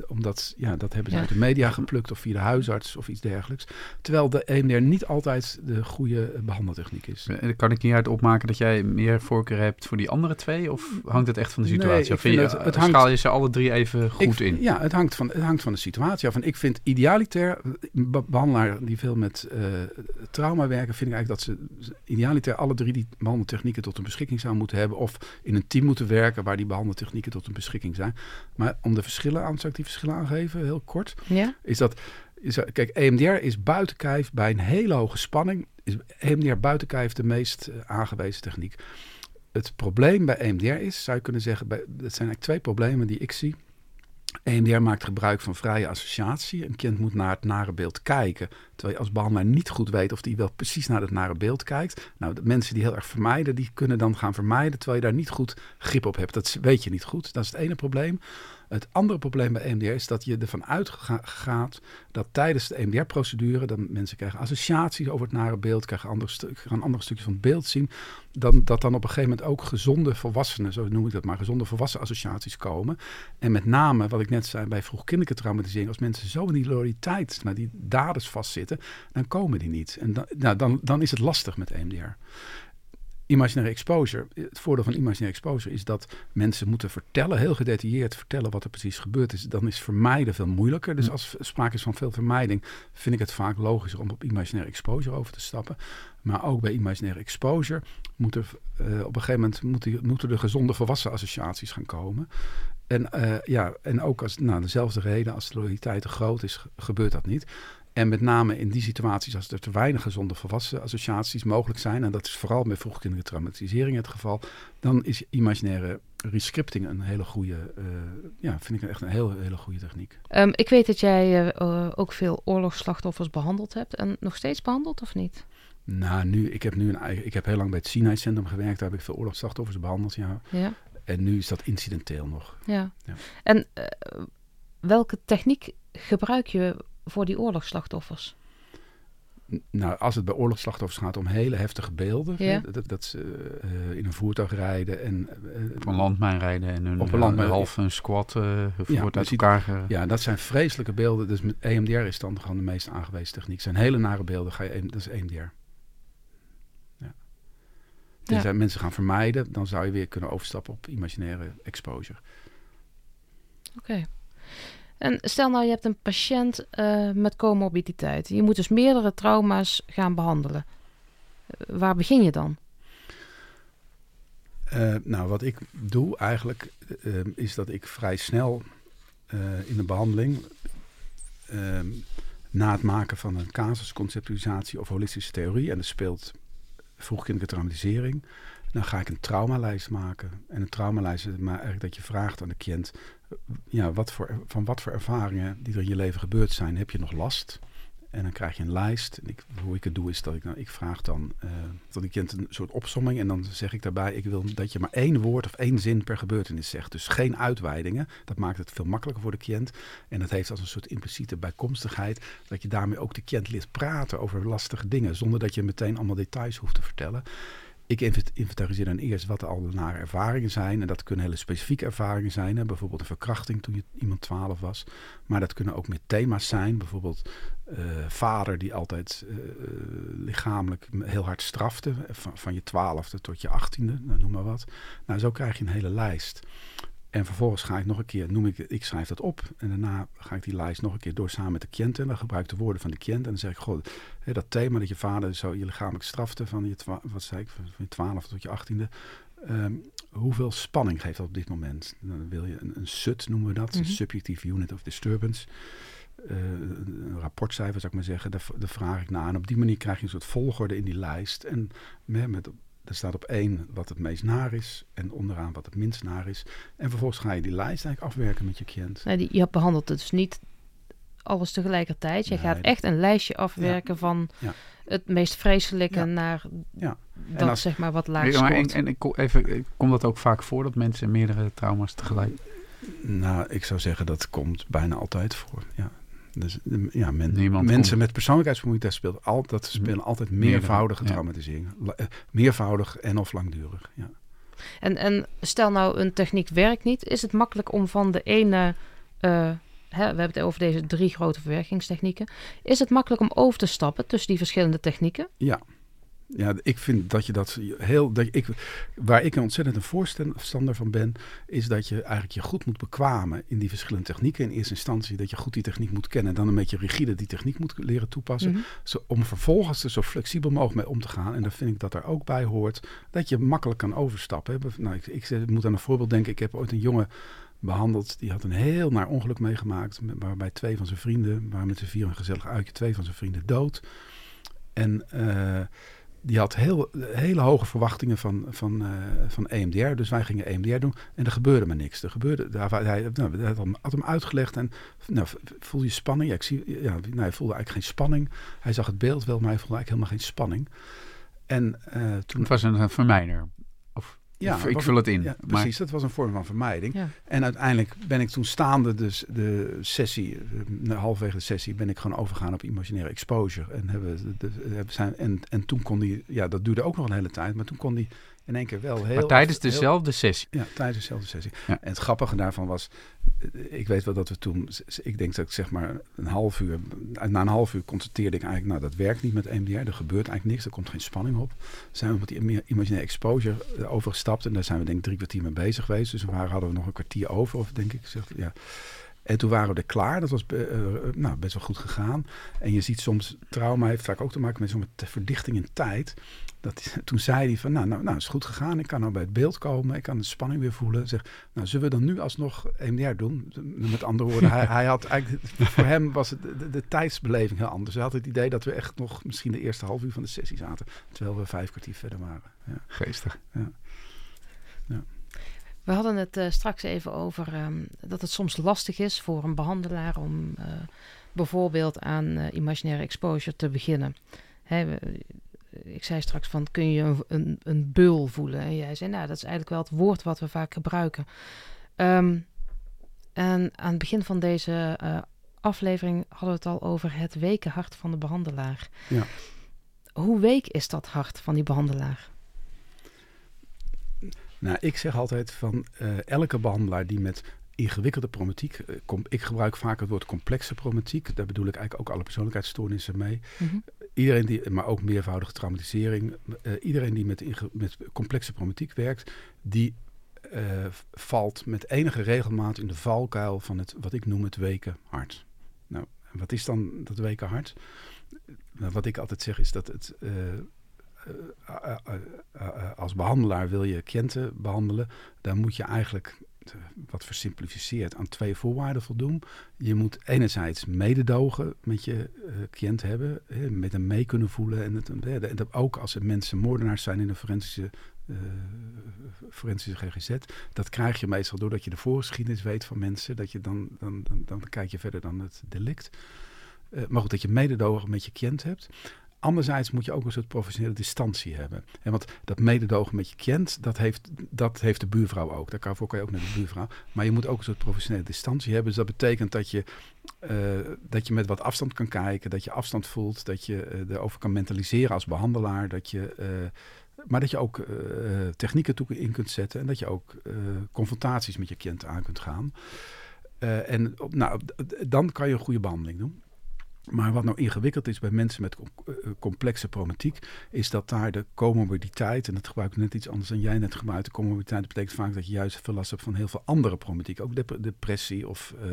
Omdat, ja, dat hebben ze Ja. uit de media geplukt of via de huisarts of iets dergelijks. Terwijl de EMDR niet altijd de goede behandeltechniek is. Eh, Kan ik hieruit opmaken dat jij meer voorkeur hebt voor die andere twee? Of hangt het echt van de Nee, situatie? ik of vind vind je, het- het eh, hangt- schaal je ze alle drie even goed Ik- in? Ja, het hangt, van, het hangt van de situatie af. En ik vind idealiter, een be- behandelaar die veel met eh, trauma werken, vind ik eigenlijk dat ze idealiter alle drie die behandeltechnieken tot hun beschikking zouden moeten hebben. Of in een team moeten werken waar die behandeltechnieken tot hun beschikking zijn. Maar om de verschillen aan, zal ik die verschillen aangeven, heel kort. ja? Is dat, is, kijk, EMDR is buiten kijf bij een hele hoge spanning. Is EMDR buiten kijf de meest eh, aangewezen techniek. Het probleem bij EMDR is, zou je kunnen zeggen, bij, dat zijn eigenlijk twee problemen die ik zie. EMDR maakt gebruik van vrije associatie. Een kind moet naar het nare beeld kijken. Terwijl je als behandelaar niet goed weet of die wel precies naar het nare beeld kijkt. Nou, de mensen die heel erg vermijden, die kunnen dan gaan vermijden. Terwijl je daar niet goed grip op hebt. Dat weet je niet goed. Dat is het ene probleem. Het andere probleem bij EMDR is dat je ervan uitgaat dat tijdens de EMDR-procedure, dan mensen krijgen associaties over het nare beeld, krijgen andere, stu- gaan andere stukjes van het beeld zien, dan, dat dan op een gegeven moment ook gezonde volwassenen, zo noem ik dat maar, gezonde volwassen associaties komen. En met name, wat ik net zei, bij vroegkindelijke traumatisering, als mensen zo in die loyaliteit naar die daders vastzitten, dan komen die niet. En dan, nou, dan, dan is het lastig met EMDR. Imaginaire exposure. Het voordeel van imaginaire exposure is dat mensen moeten vertellen, heel gedetailleerd vertellen wat er precies gebeurd is. Dan is vermijden veel moeilijker. Dus als sprake is van veel vermijding, vind ik het vaak logischer om op imaginaire exposure over te stappen. Maar ook bij imaginaire exposure moet er, eh, op een gegeven moment moeten, moeten er gezonde volwassen associaties gaan komen. En, eh, ja, en ook als, nou, dezelfde reden, als de loyaliteit te groot is, ge- gebeurt dat niet. En met name in die situaties, als er te weinig gezonde volwassen associaties mogelijk zijn, en dat is vooral bij vroegkindelijke traumatisering het geval, dan is imaginaire rescripting een hele goede, eh, ja, vind ik echt een heel, hele goede techniek. Ehm, ik weet dat jij eh, eh, ook veel oorlogsslachtoffers behandeld hebt. En nog steeds behandeld of niet? Nou, nu, ik heb nu een eigen, ik heb heel lang bij het Sinai Centrum gewerkt, daar heb ik veel oorlogsslachtoffers behandeld, ja. Ja. En nu is dat incidenteel nog. ja. Ja. En welke techniek gebruik je voor die oorlogsslachtoffers? Nou, als het bij oorlogsslachtoffers gaat om hele heftige beelden, Ja. hè, dat, dat ze eh, in een voertuig rijden en eh, Op een landmijn rijden en hun, Op een landmijn- eh, half een squat eh wordt je uit elkaar Ja, dat zijn vreselijke beelden. Dus met EMDR is dan gewoon de meest aangewezen techniek. zijn hele nare beelden, ga je, dat is EMDR. Ja. Tenzij mensen gaan vermijden, dan zou je weer kunnen overstappen op imaginaire exposure. Oké. En stel nou, je hebt een patiënt eh, met comorbiditeit. Je moet dus meerdere trauma's gaan behandelen. Eh, waar begin je dan? Eh, nou, wat ik doe eigenlijk, is dat ik vrij snel in de behandeling, eh, na het maken van een casusconceptualisatie of holistische theorie, en er speelt vroegkindelijke traumatisering, dan ga ik een traumalijst maken. En een traumalijst is maar eigenlijk dat je vraagt aan de cliënt, ja, wat voor, van wat voor ervaringen die er in je leven gebeurd zijn, heb je nog last? En dan krijg je een lijst. En hoe ik het doe is dat ik, nou, ik vraag dan eh dat ik een soort opsomming. En dan zeg ik daarbij, ik wil dat je maar één woord of één zin per gebeurtenis zegt. Dus geen uitweidingen. Dat maakt het veel makkelijker voor de cliënt. En dat heeft als een soort impliciete bijkomstigheid. Dat je daarmee ook de cliënt leert praten over lastige dingen. Zonder dat je meteen allemaal details hoeft te vertellen. Ik invent- inventariseer dan eerst wat er al nare ervaringen zijn. En dat kunnen hele specifieke ervaringen zijn. Hè. Bijvoorbeeld een verkrachting toen je iemand 12 was. Maar dat kunnen ook meer thema's zijn. Bijvoorbeeld eh, vader die altijd eh, lichamelijk heel hard strafte. eh, Van, van je twaalfde tot je achttiende, nou, noem maar wat. Nou, zo krijg je een hele lijst. En vervolgens ga ik nog een keer, noem ik, ik schrijf dat op. En daarna ga ik die lijst nog een keer door samen met de cliënt. En dan gebruik ik de woorden van de cliënt. En dan zeg ik, goh, hè, dat thema dat je vader zo je lichamelijk strafte van je, twa- wat zei ik, van je 12 tot je 18e. ehm, hoeveel spanning geeft dat op dit moment? Dan wil je een, een SUT noemen we dat, Mhm. een Subjective Unit of Disturbance. Eh, een rapportcijfer zou ik maar zeggen, daar, daar vraag ik naar. En op die manier krijg je een soort volgorde in die lijst. En met, met, er staat op één wat het meest naar is en onderaan wat het minst naar is. En vervolgens ga je die lijst eigenlijk afwerken met je cliënt. Nee, die, je behandelt dus niet alles tegelijkertijd. Je Nee, gaat echt een lijstje afwerken van Ja. het meest vreselijke Ja. naar Ja. dat als- zeg maar wat laag Ja, maar en, en ik kom even, komt dat ook vaak voor dat mensen meerdere trauma's tegelijk... Nou, ik zou zeggen dat komt bijna altijd voor. Ja. Dus eh, ja, men- mensen komt- met persoonlijkheidsvermoeidheid speelt al, dat spelen altijd meervoudige traumatiseringen. Eh, meervoudig en of langdurig. Ja. En, en stel nou een techniek werkt niet, is het makkelijk om van de ene, eh, hè, we hebben het over deze drie grote verwerkingstechnieken, is het makkelijk om over te stappen tussen die verschillende technieken? Ja. Ja, ik vind dat je dat heel. Dat ik, waar ik een ontzettend een voorstander van ben, is dat je eigenlijk je goed moet bekwamen in die verschillende technieken. In eerste instantie dat je goed die techniek moet kennen en dan een beetje rigide die techniek moet leren toepassen. Mhm. Zo, om vervolgens er zo flexibel mogelijk mee om te gaan. En dan vind ik dat er ook bij hoort dat je makkelijk kan overstappen. Nou, ik, ik moet aan een voorbeeld denken. Ik heb ooit een jongen behandeld. Die had een heel naar ongeluk meegemaakt. Waarbij twee van zijn vrienden, waren met z'n vier een gezellig uitje, twee van zijn vrienden dood. En eh, die had heel, hele hoge verwachtingen van, van, eh, van EMDR. Dus wij gingen EMDR doen. En er gebeurde maar niks. Er gebeurde, daar, hij, nou, hij had, hem, had hem uitgelegd. En nou, voel je spanning? Ja, ik zie, ja, nou, hij voelde eigenlijk geen spanning. Hij zag het beeld wel, maar hij voelde eigenlijk helemaal geen spanning. En eh, toen... Het was een vermijder. Ja, ik, vul het in. Ja, maar precies, dat was een vorm van vermijding. Ja. En uiteindelijk ben ik toen staande dus de sessie, eh, halverwege de sessie, ben ik gewoon overgegaan op imaginaire exposure. En, hebben, we de, zijn, en, en toen kon die, ja, dat duurde ook nog een hele tijd, maar toen kon die in één keer wel heel... maar tijdens dezelfde sessie. ja, tijdens dezelfde sessie. Ja. En het grappige daarvan was, eh, ik weet wel dat we toen, ik denk dat ik zeg maar een half uur, na een half uur constateerde ik eigenlijk, nou dat werkt niet met EMDR, er gebeurt eigenlijk niks, er komt geen spanning op. Zijn we met die ima- imaginaire exposure eh, overgestapt en daar zijn we denk ik drie kwartier mee bezig geweest. Dus we waren, hadden we nog een kwartier over, of denk ik. Zeg, ja. En toen waren we er klaar. Dat was eh, nou, best wel goed gegaan. En je ziet soms, trauma heeft vaak ook te maken met zo'n verdichting in tijd. Dat, toen zei hij van, nou, nou, nou, is goed gegaan. Ik kan nou bij het beeld komen. Ik kan de spanning weer voelen. Zeg, nou, zullen we dan nu alsnog EMDR doen? Met andere woorden, hij, hij had eigenlijk, voor hem was het de, de, de tijdsbeleving heel anders. Hij had het idee dat we echt nog misschien de eerste half uur van de sessie zaten. Terwijl we vijf kwartier verder waren. Ja. Geestig. We hadden het eh, straks even over ehm, dat het soms lastig is voor een behandelaar om eh, bijvoorbeeld aan eh, imaginaire exposure te beginnen. We- ik zei straks van, kun je een, een, een beul voelen? En jij zei, nou, dat is eigenlijk wel het woord wat we vaak gebruiken. Ehm, en aan het begin van deze eh, aflevering hadden we het al over het weken hart van de behandelaar. Ja. Hoe week is dat hart van die behandelaar? Nou, ik zeg altijd van eh, elke behandelaar die met ingewikkelde problematiek, eh, ik gebruik vaak het woord complexe problematiek, daar bedoel ik eigenlijk ook alle persoonlijkheidsstoornissen mee. Mhm. Iedereen die, maar ook meervoudige traumatisering, eh, iedereen die met, met complexe problematiek werkt, die eh, valt met enige regelmaat in de valkuil van het, wat ik noem het weken hart. Nou, wat is dan dat weken hart? Nou, wat ik altijd zeg is dat het, eh, als behandelaar wil je cliënten behandelen, dan moet je eigenlijk, wat versimplificeerd, aan twee voorwaarden voldoen. Je moet enerzijds mededogen met je eh, cliënt hebben, hè, met hem mee kunnen voelen. En, het, hè, en ook als er mensen moordenaars zijn in de forensische, eh, forensische GGZ. Dat krijg je meestal doordat je de voorgeschiedenis weet van mensen. Dat je dan, dan, dan, dan kijk je verder dan het delict. Eh, maar goed, dat je mededogen met je cliënt hebt. Anderzijds moet je ook een soort professionele distantie hebben. En want dat mededogen met je cliënt, dat heeft, dat heeft de buurvrouw ook. Daarvoor kan je ook naar de buurvrouw. Maar je moet ook een soort professionele distantie hebben. Dus dat betekent dat je, eh, dat je met wat afstand kan kijken, dat je afstand voelt, dat je eh, erover kan mentaliseren als behandelaar. Dat je, eh, maar dat je ook technieken toe in kunt zetten en dat je ook confrontaties met je cliënt aan kunt gaan. En nou, dan kan je een goede behandeling doen. Maar wat nou ingewikkeld is bij mensen met com- eh, complexe problematiek, is dat daar de comorbiditeit, en dat gebruik ik net iets anders dan jij net gebruikte, comorbiditeit betekent vaak dat je juist veel last hebt van heel veel andere problematiek. Ook dep- depressie of eh,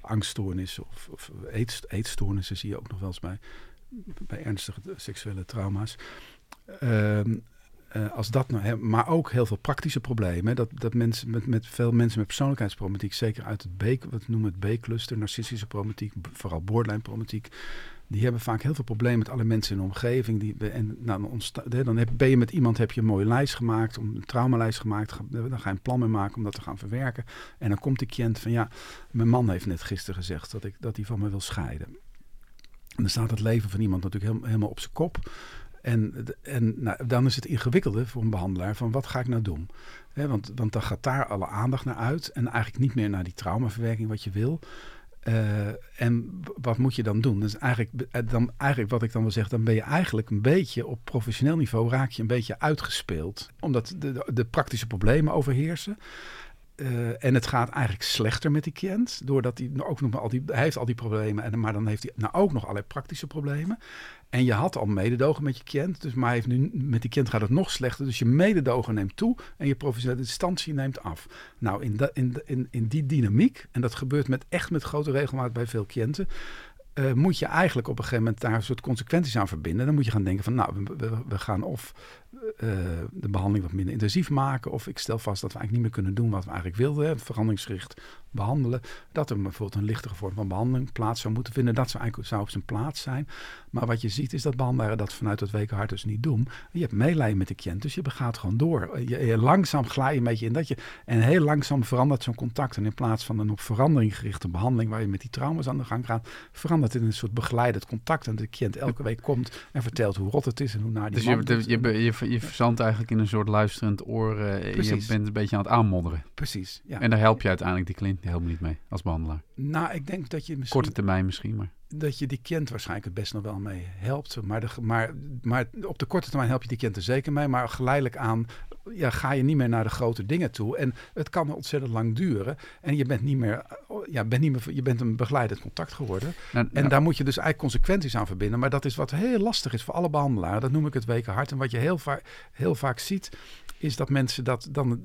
angststoornissen of, of eet, eetstoornissen zie je ook nog wel eens bij, bij ernstige seksuele trauma's. Ehm, eh, als dat nou, hè, maar ook heel veel praktische problemen. Dat, dat mensen met, met veel mensen met persoonlijkheidsproblematiek, zeker uit het B, wat noemen het B-cluster, narcistische problematiek, vooral borderline problematiek, die hebben vaak heel veel problemen met alle mensen in de omgeving. Die, en nou, dan, heb, ben je met iemand, heb je een mooie lijst gemaakt, een traumelijst gemaakt. Dan ga je een plan mee maken om dat te gaan verwerken. En dan komt de cliënt van ja, mijn man heeft net gisteren gezegd dat, ik, dat hij van me wil scheiden. En dan staat het leven van iemand natuurlijk helemaal op zijn kop. En, en nou, dan is het ingewikkelde voor een behandelaar van wat ga ik nou doen? Want, want dan gaat daar alle aandacht naar uit en eigenlijk niet meer naar die traumaverwerking wat je wil. Eh, en wat moet je dan doen? Dus eigenlijk, eh, dan, eigenlijk wat ik dan wil zeggen, dan ben je eigenlijk een beetje op professioneel niveau raak je een beetje uitgespeeld. Omdat de, de, praktische problemen overheersen. Eh, en het gaat eigenlijk slechter met die cliënt. Doordat hij ook nog al die, hij heeft al die problemen. En, maar dan heeft hij nou ook nog allerlei praktische problemen. En je had al mededogen met je cliënt. Dus maar heeft nu, met die cliënt gaat het nog slechter. Dus je mededogen neemt toe. En je professionele distantie neemt af. Nou, in, da, in, in, in die dynamiek. En dat gebeurt met, echt met grote regelmaat bij veel cliënten. eh, moet je eigenlijk op een gegeven moment daar een soort consequenties aan verbinden. Dan moet je gaan denken van nou, we gaan of eh, de behandeling wat minder intensief maken. Of ik stel vast dat we eigenlijk niet meer kunnen doen wat we eigenlijk wilden. Hè, veranderingsgericht behandelen. Dat er bijvoorbeeld een lichtere vorm van behandeling plaats zou moeten vinden. Dat zou eigenlijk zou op zijn plaats zijn. Maar wat je ziet is dat behandelaren dat vanuit het wekenhart dus niet doen. Je hebt meelijden met de cliënt, dus je begaat gewoon door. Je, je langzaam glij je een beetje in dat je... En heel langzaam verandert zo'n contact. En in plaats van een op verandering gerichte behandeling... waar je met die trauma's aan de gang gaat... verandert het in een soort begeleidend contact. En de cliënt elke week komt en vertelt hoe rot het is... en hoe naar die Dus man je, je, je, je verzandt eigenlijk in een soort luisterend oor. eh, je bent een beetje aan het aanmodderen. Precies, ja. En daar help je uiteindelijk die cliënt helemaal niet mee als behandelaar. Nou, ik denk dat je misschien... Korte termijn misschien, maar... dat je die cliënt waarschijnlijk het best nog wel mee helpt. Maar, de, maar, maar op de korte termijn help je die cliënt er zeker mee. Maar geleidelijk aan ja, ga je niet meer naar de grote dingen toe. En het kan ontzettend lang duren. En je bent niet meer, ja, bent niet meer je bent een begeleidend contact geworden. Nou, En nou, daar moet je dus eigenlijk consequenties aan verbinden. Maar dat is wat heel lastig is voor alle behandelaren. Dat noem ik het weken hart. En wat je heel, vaak heel vaak ziet, is dat mensen dat dan.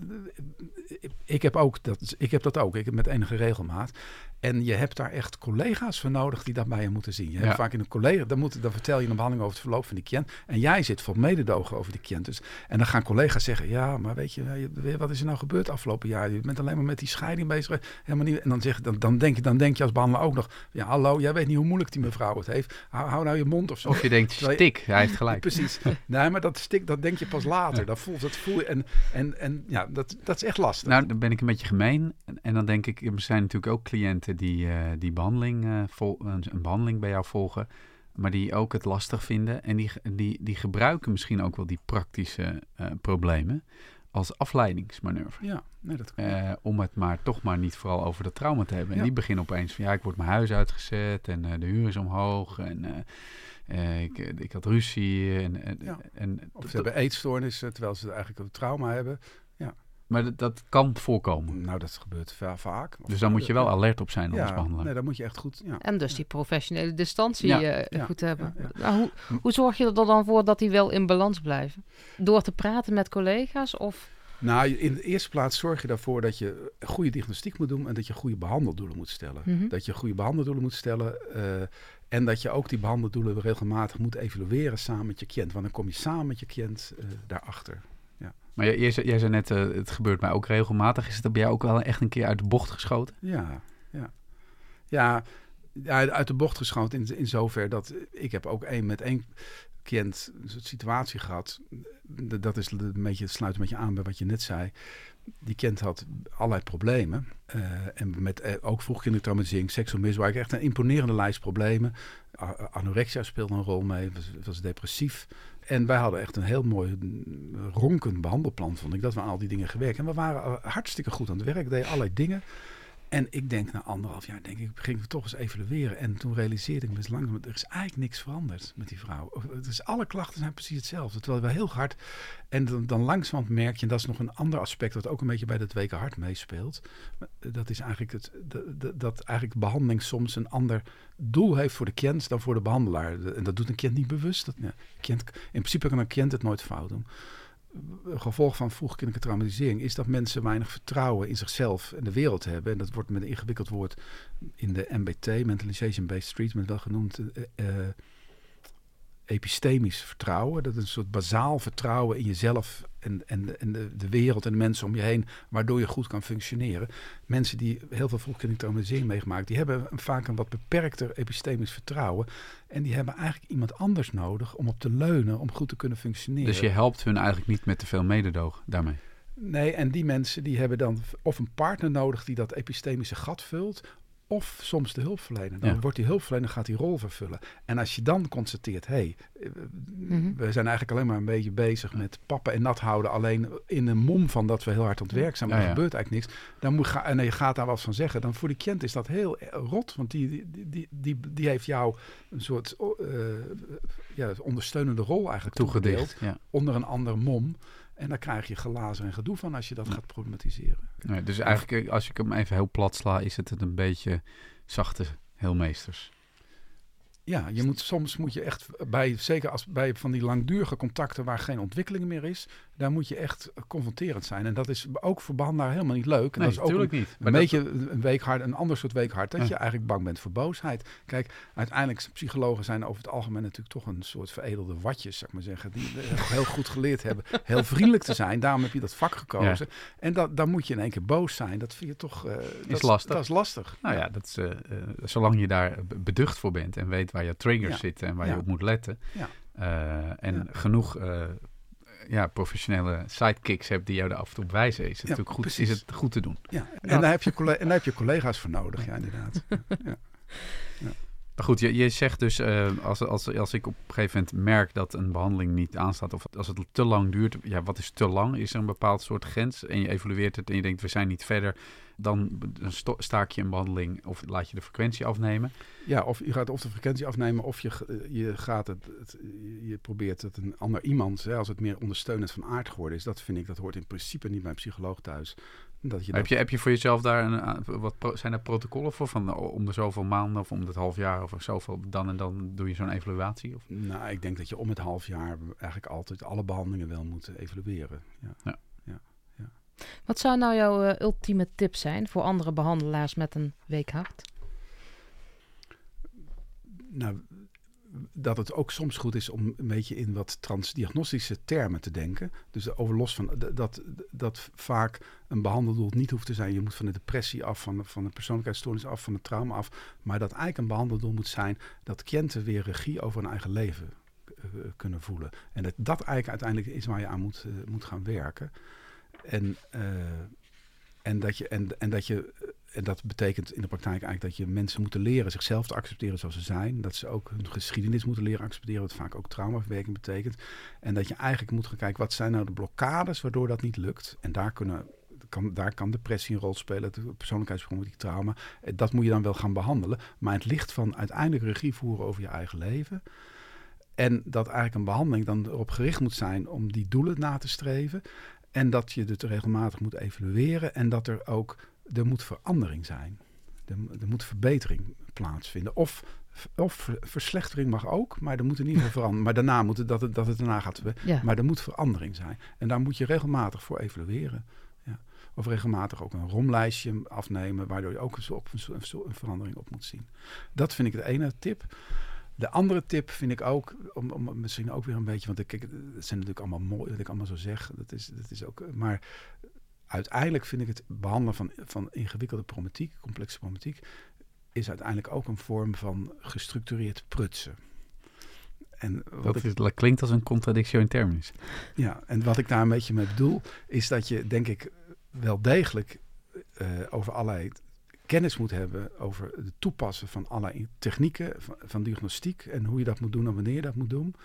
Ik heb ook dat, ik heb dat ook. Ik heb met enige regelmaat. En je hebt daar echt collega's voor nodig die dat bij je moeten zien. Je hebt vaak in een collega, dan, moet, dan vertel je een behandeling over het verloop van die cliënt. En jij zit vol mededogen over die cliënt. Dus, en dan gaan collega's zeggen: Ja, maar weet je, je- wat is er nou gebeurd afgelopen jaar? Je bent alleen maar met die scheiding bezig. Helemaal niet. En dan, zeg, dan, dan, denk, je, dan denk je als behandelaar ook nog: Ja, hallo, jij weet niet hoe moeilijk die mevrouw het heeft. Hou, hou nou je mond of zo. Of je denkt, stik, hij heeft gelijk. Precies. Nee, maar dat stik, dat denk je pas later. Dat voelt, dat voel je. En, en, en ja, dat, dat is echt lastig. Nou, dan ben ik een beetje gemeen. En, en dan denk ik, er zijn natuurlijk ook cliënten die, eh, die behandeling, eh, vol, een, een behandeling bij jou volgen. Maar die ook het lastig vinden. En die, die, die gebruiken misschien ook wel die praktische eh, problemen als afleidingsmanoeuvre. ja, nee, dat kan. Eh, om het maar toch maar niet vooral over dat trauma te hebben. En die beginnen opeens van ja, ik word mijn huis uitgezet en eh, de huur is omhoog en ik, ik had ruzie. En, en, Ja. en, Of ze hebben eetstoornissen terwijl ze eigenlijk een trauma hebben. Maar dat, dat kan voorkomen. Nou, dat gebeurt va- vaak. Of- Dus daar moet je wel alert op zijn als ja, behandelaar. nee, dan moet je echt goed. Ja. En dus die professionele distantie Ja, eh, ja, goed hebben. ja, Nou, hoe, hoe zorg je er dan voor dat die wel in balans blijven? Door te praten met collega's of... Nou, in de eerste plaats zorg je ervoor dat je goede diagnostiek moet doen en dat je goede behandeldoelen moet stellen. Mhm. Dat je goede behandeldoelen moet stellen. eh, en dat je ook die behandeldoelen regelmatig moet evalueren samen met je cliënt. Want dan kom je samen met je cliënt eh, daarachter. Maar jij, jij, zei, net, eh, het gebeurt mij ook regelmatig. Is het bij jou ook wel echt een keer uit de bocht geschoten? Ja, ja. Ja, uit de bocht geschoten in, in zover dat ik heb ook één met één cliënt een situatie gehad. Dat is een beetje, het sluit een beetje aan bij wat je net zei. Die cliënt had allerlei problemen. eh, en met eh, ook vroegkindertraumatisering, seksueel misbruik. Echt een imponerende lijst problemen. Anorexia speelde een rol mee. Was, was depressief. En wij hadden echt een heel mooi mm, ronkend behandelplan, vond ik. Dat we aan al die dingen gewerkt. En we waren eh, hartstikke goed aan het werk. Deden allerlei dingen. En ik denk na anderhalf jaar, denk ik, ging ik toch eens evalueren. En toen realiseerde ik me langzaam, er is eigenlijk niks veranderd met die vrouw. Dus alle klachten zijn precies hetzelfde. Terwijl we heel hard, en dan, langzamerhand merk je, en dat is nog een ander aspect dat ook een beetje bij het weken hart meespeelt. Dat is eigenlijk het, dat eigenlijk behandeling soms een ander doel heeft voor de cliënt dan voor de behandelaar. En dat doet een cliënt niet bewust. Dat, ja, cliënt, in principe kan een cliënt het nooit fout doen gevolg van vroegkindelijke traumatisering is dat mensen weinig vertrouwen in zichzelf en de wereld hebben. En dat wordt met een ingewikkeld woord in de MBT, Mentalization-Based Treatment, wel genoemd. Uh, epistemisch vertrouwen. Dat is een soort bazaal vertrouwen in jezelf en, en, en de, de wereld en de mensen om je heen, waardoor je goed kan functioneren. Mensen die heel veel vroegkindelijk traumatisering meegemaakt, die hebben vaak een wat beperkter epistemisch vertrouwen. En die hebben eigenlijk iemand anders nodig om op te leunen, om goed te kunnen functioneren. Dus je helpt hun eigenlijk niet met te veel mededoog daarmee? Nee, en die mensen die hebben dan of een partner nodig die dat epistemische gat vult, of soms de hulpverlener. Dan wordt die hulpverlener gaat die rol vervullen. En als je dan constateert, hé, hey, eh, mhm. we zijn eigenlijk alleen maar een beetje bezig met pappen en nat houden, alleen in een mom van dat we heel hard aan het werk zijn, maar er gebeurt eigenlijk niks. Dan moet ga, en je gaat daar wat van zeggen. Dan voor die cliënt is dat heel rot, want die, die, die, die, heeft jou een soort uh, ja, ondersteunende rol eigenlijk toegedeeld, onder een andere mom. En dan krijg je glazen en gedoe van als je dat gaat problematiseren. Nee, dus eigenlijk, als ik hem even heel plat sla, is het een beetje zachte heelmeesters. Ja, je moet, soms moet je echt bij, zeker als bij van die langdurige contacten waar geen ontwikkeling meer is, daar moet je echt confronterend zijn. En dat is ook voor behandelaar helemaal niet leuk. En nee, dat is ook een, niet. een beetje een weekhard, een ander soort weekhard, dat je eigenlijk bang bent voor boosheid. Kijk, uiteindelijk, psychologen zijn over het algemeen natuurlijk toch een soort veredelde watjes, zeg maar zeggen, die heel goed geleerd hebben heel vriendelijk te zijn. Daarom heb je dat vak gekozen. En dat, dan moet je in één keer boos zijn. Dat vind je toch... Uh, is lastig. Dat is lastig. Nou ja, dat is, uh, zolang je daar beducht voor bent en weet waar je triggers zitten en waar je op moet letten. en genoeg ja, professionele sidekicks hebt die jou er af en toe wijzen, is het natuurlijk goed, is het goed te doen. Ja, en, daar heb je en daar heb je collega's voor nodig, ja, inderdaad. ja. Maar goed, je, je zegt dus, uh, als, als, als ik op een gegeven moment merk dat een behandeling niet aanstaat, of als het te lang duurt, ja, wat is te lang? Is er een bepaald soort grens? En je evalueert het en je denkt, we zijn niet verder dan staak je een behandeling of laat je de frequentie afnemen. Ja, of je gaat of de frequentie afnemen of je, je, gaat het, het je probeert het een ander iemand, hè, als het meer ondersteunend van aard geworden is. Dat vind ik, dat hoort in principe niet bij een psycholoog thuis. Dat je heb, je, heb je voor jezelf daar een, eh, wat zijn er protocollen voor? Van eh, om de zoveel maanden of om het half jaar of zoveel dan en dan doe je zo'n evaluatie? Of? Nou, ik denk dat je om het half jaar eigenlijk altijd alle behandelingen wel moet evalueren. Ja. ja. Wat zou nou jouw uh, ultieme tip zijn voor andere behandelaars met een week hart? Nou, dat het ook soms goed is om een beetje in wat transdiagnostische termen te denken. Dus over los van dat, dat vaak een behandeldoel niet hoeft te zijn. Je moet van de depressie af, van, van de persoonlijkheidsstoornis af, van het trauma af. Maar dat eigenlijk een behandeldoel moet zijn dat cliënten weer regie over hun eigen leven uh, kunnen voelen. En dat dat eigenlijk uiteindelijk is waar je aan moet, uh, moet gaan werken. En, en, dat je, en, en dat je en dat betekent in de praktijk eigenlijk dat je mensen moeten leren zichzelf te accepteren zoals ze zijn. Dat ze ook hun geschiedenis moeten leren accepteren, wat vaak ook traumaverwerking betekent. En dat je eigenlijk moet gaan kijken, wat zijn nou de blokkades waardoor dat niet lukt? En daar kunnen kan, daar kan depressie een rol spelen, persoonlijkheidsproblematiek, trauma. Eh, dat moet je dan wel gaan behandelen. Maar het ligt van uiteindelijk regie voeren over je eigen leven. En dat eigenlijk een behandeling dan erop gericht moet zijn om die doelen na te streven. En dat je het regelmatig moet evalueren. En dat er ook er moet verandering zijn. Er, er moet verbetering plaatsvinden. Of, of verslechtering mag ook, maar er moet in ieder geval veranderen. Maar daarna moet het, dat, het, dat het daarna gaat. Ja. Maar er moet verandering zijn. En daar moet je regelmatig voor evalueren. Ja. Of regelmatig ook een romlijstje afnemen, waardoor je ook op een, een verandering op moet zien. Dat vind ik de ene tip. De andere tip vind ik ook, om, om misschien ook weer een beetje, want ik, kijk, het zijn natuurlijk allemaal mooi wat ik allemaal zo zeg. Dat is, dat is ook, maar uiteindelijk vind ik het behandelen van, van ingewikkelde problematiek, complexe problematiek, is uiteindelijk ook een vorm van gestructureerd prutsen. En wat dat, klinkt als een contradictio in terminis. Ja, en wat ik daar een beetje mee bedoel, is dat je denk ik wel degelijk uh, over allerlei kennis moet hebben over het toepassen van allerlei technieken van, van, diagnostiek en hoe je dat moet doen en wanneer je dat moet doen.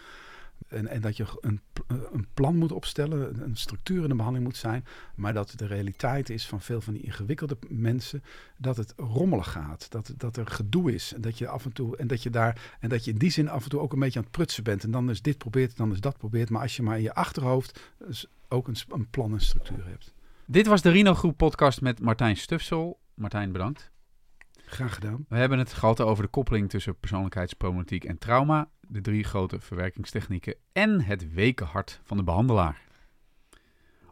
En, en dat je een, een plan moet opstellen, een structuur in de behandeling moet zijn. Maar dat de realiteit is van veel van die ingewikkelde mensen dat het rommelig gaat. Dat, dat er gedoe is. En dat je af en toe en dat je daar en dat je in die zin af en toe ook een beetje aan het prutsen bent. En dan is dit probeert, dan is dat probeert. Maar als je maar in je achterhoofd ook een, een plan en structuur hebt. Dit was de Rino Groep podcast met Martijn Stufsel. Martijn, bedankt. Graag gedaan. We hebben het gehad over de koppeling tussen persoonlijkheidsproblematiek en trauma, de drie grote verwerkingstechnieken en het wekenhart van de behandelaar.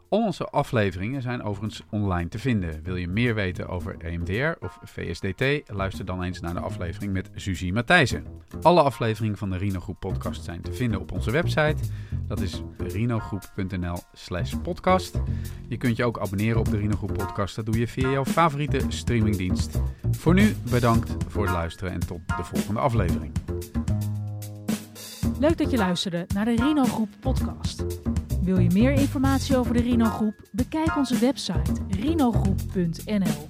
Al onze afleveringen zijn overigens online te vinden. Wil je meer weten over EMDR of VSDT? Luister dan eens naar de aflevering met Suzy Matthijssen. Alle afleveringen van de Rino Groep podcast zijn te vinden op onze website. Dat is rinogroep.nl slash podcast. Je kunt je ook abonneren op de Rino Groep podcast. Dat doe je via jouw favoriete streamingdienst. Voor nu bedankt voor het luisteren en tot de volgende aflevering. Leuk dat je luisterde naar de Rino Groep podcast. Wil je meer informatie over de Rino Groep? Bekijk onze website rinogroep.nl.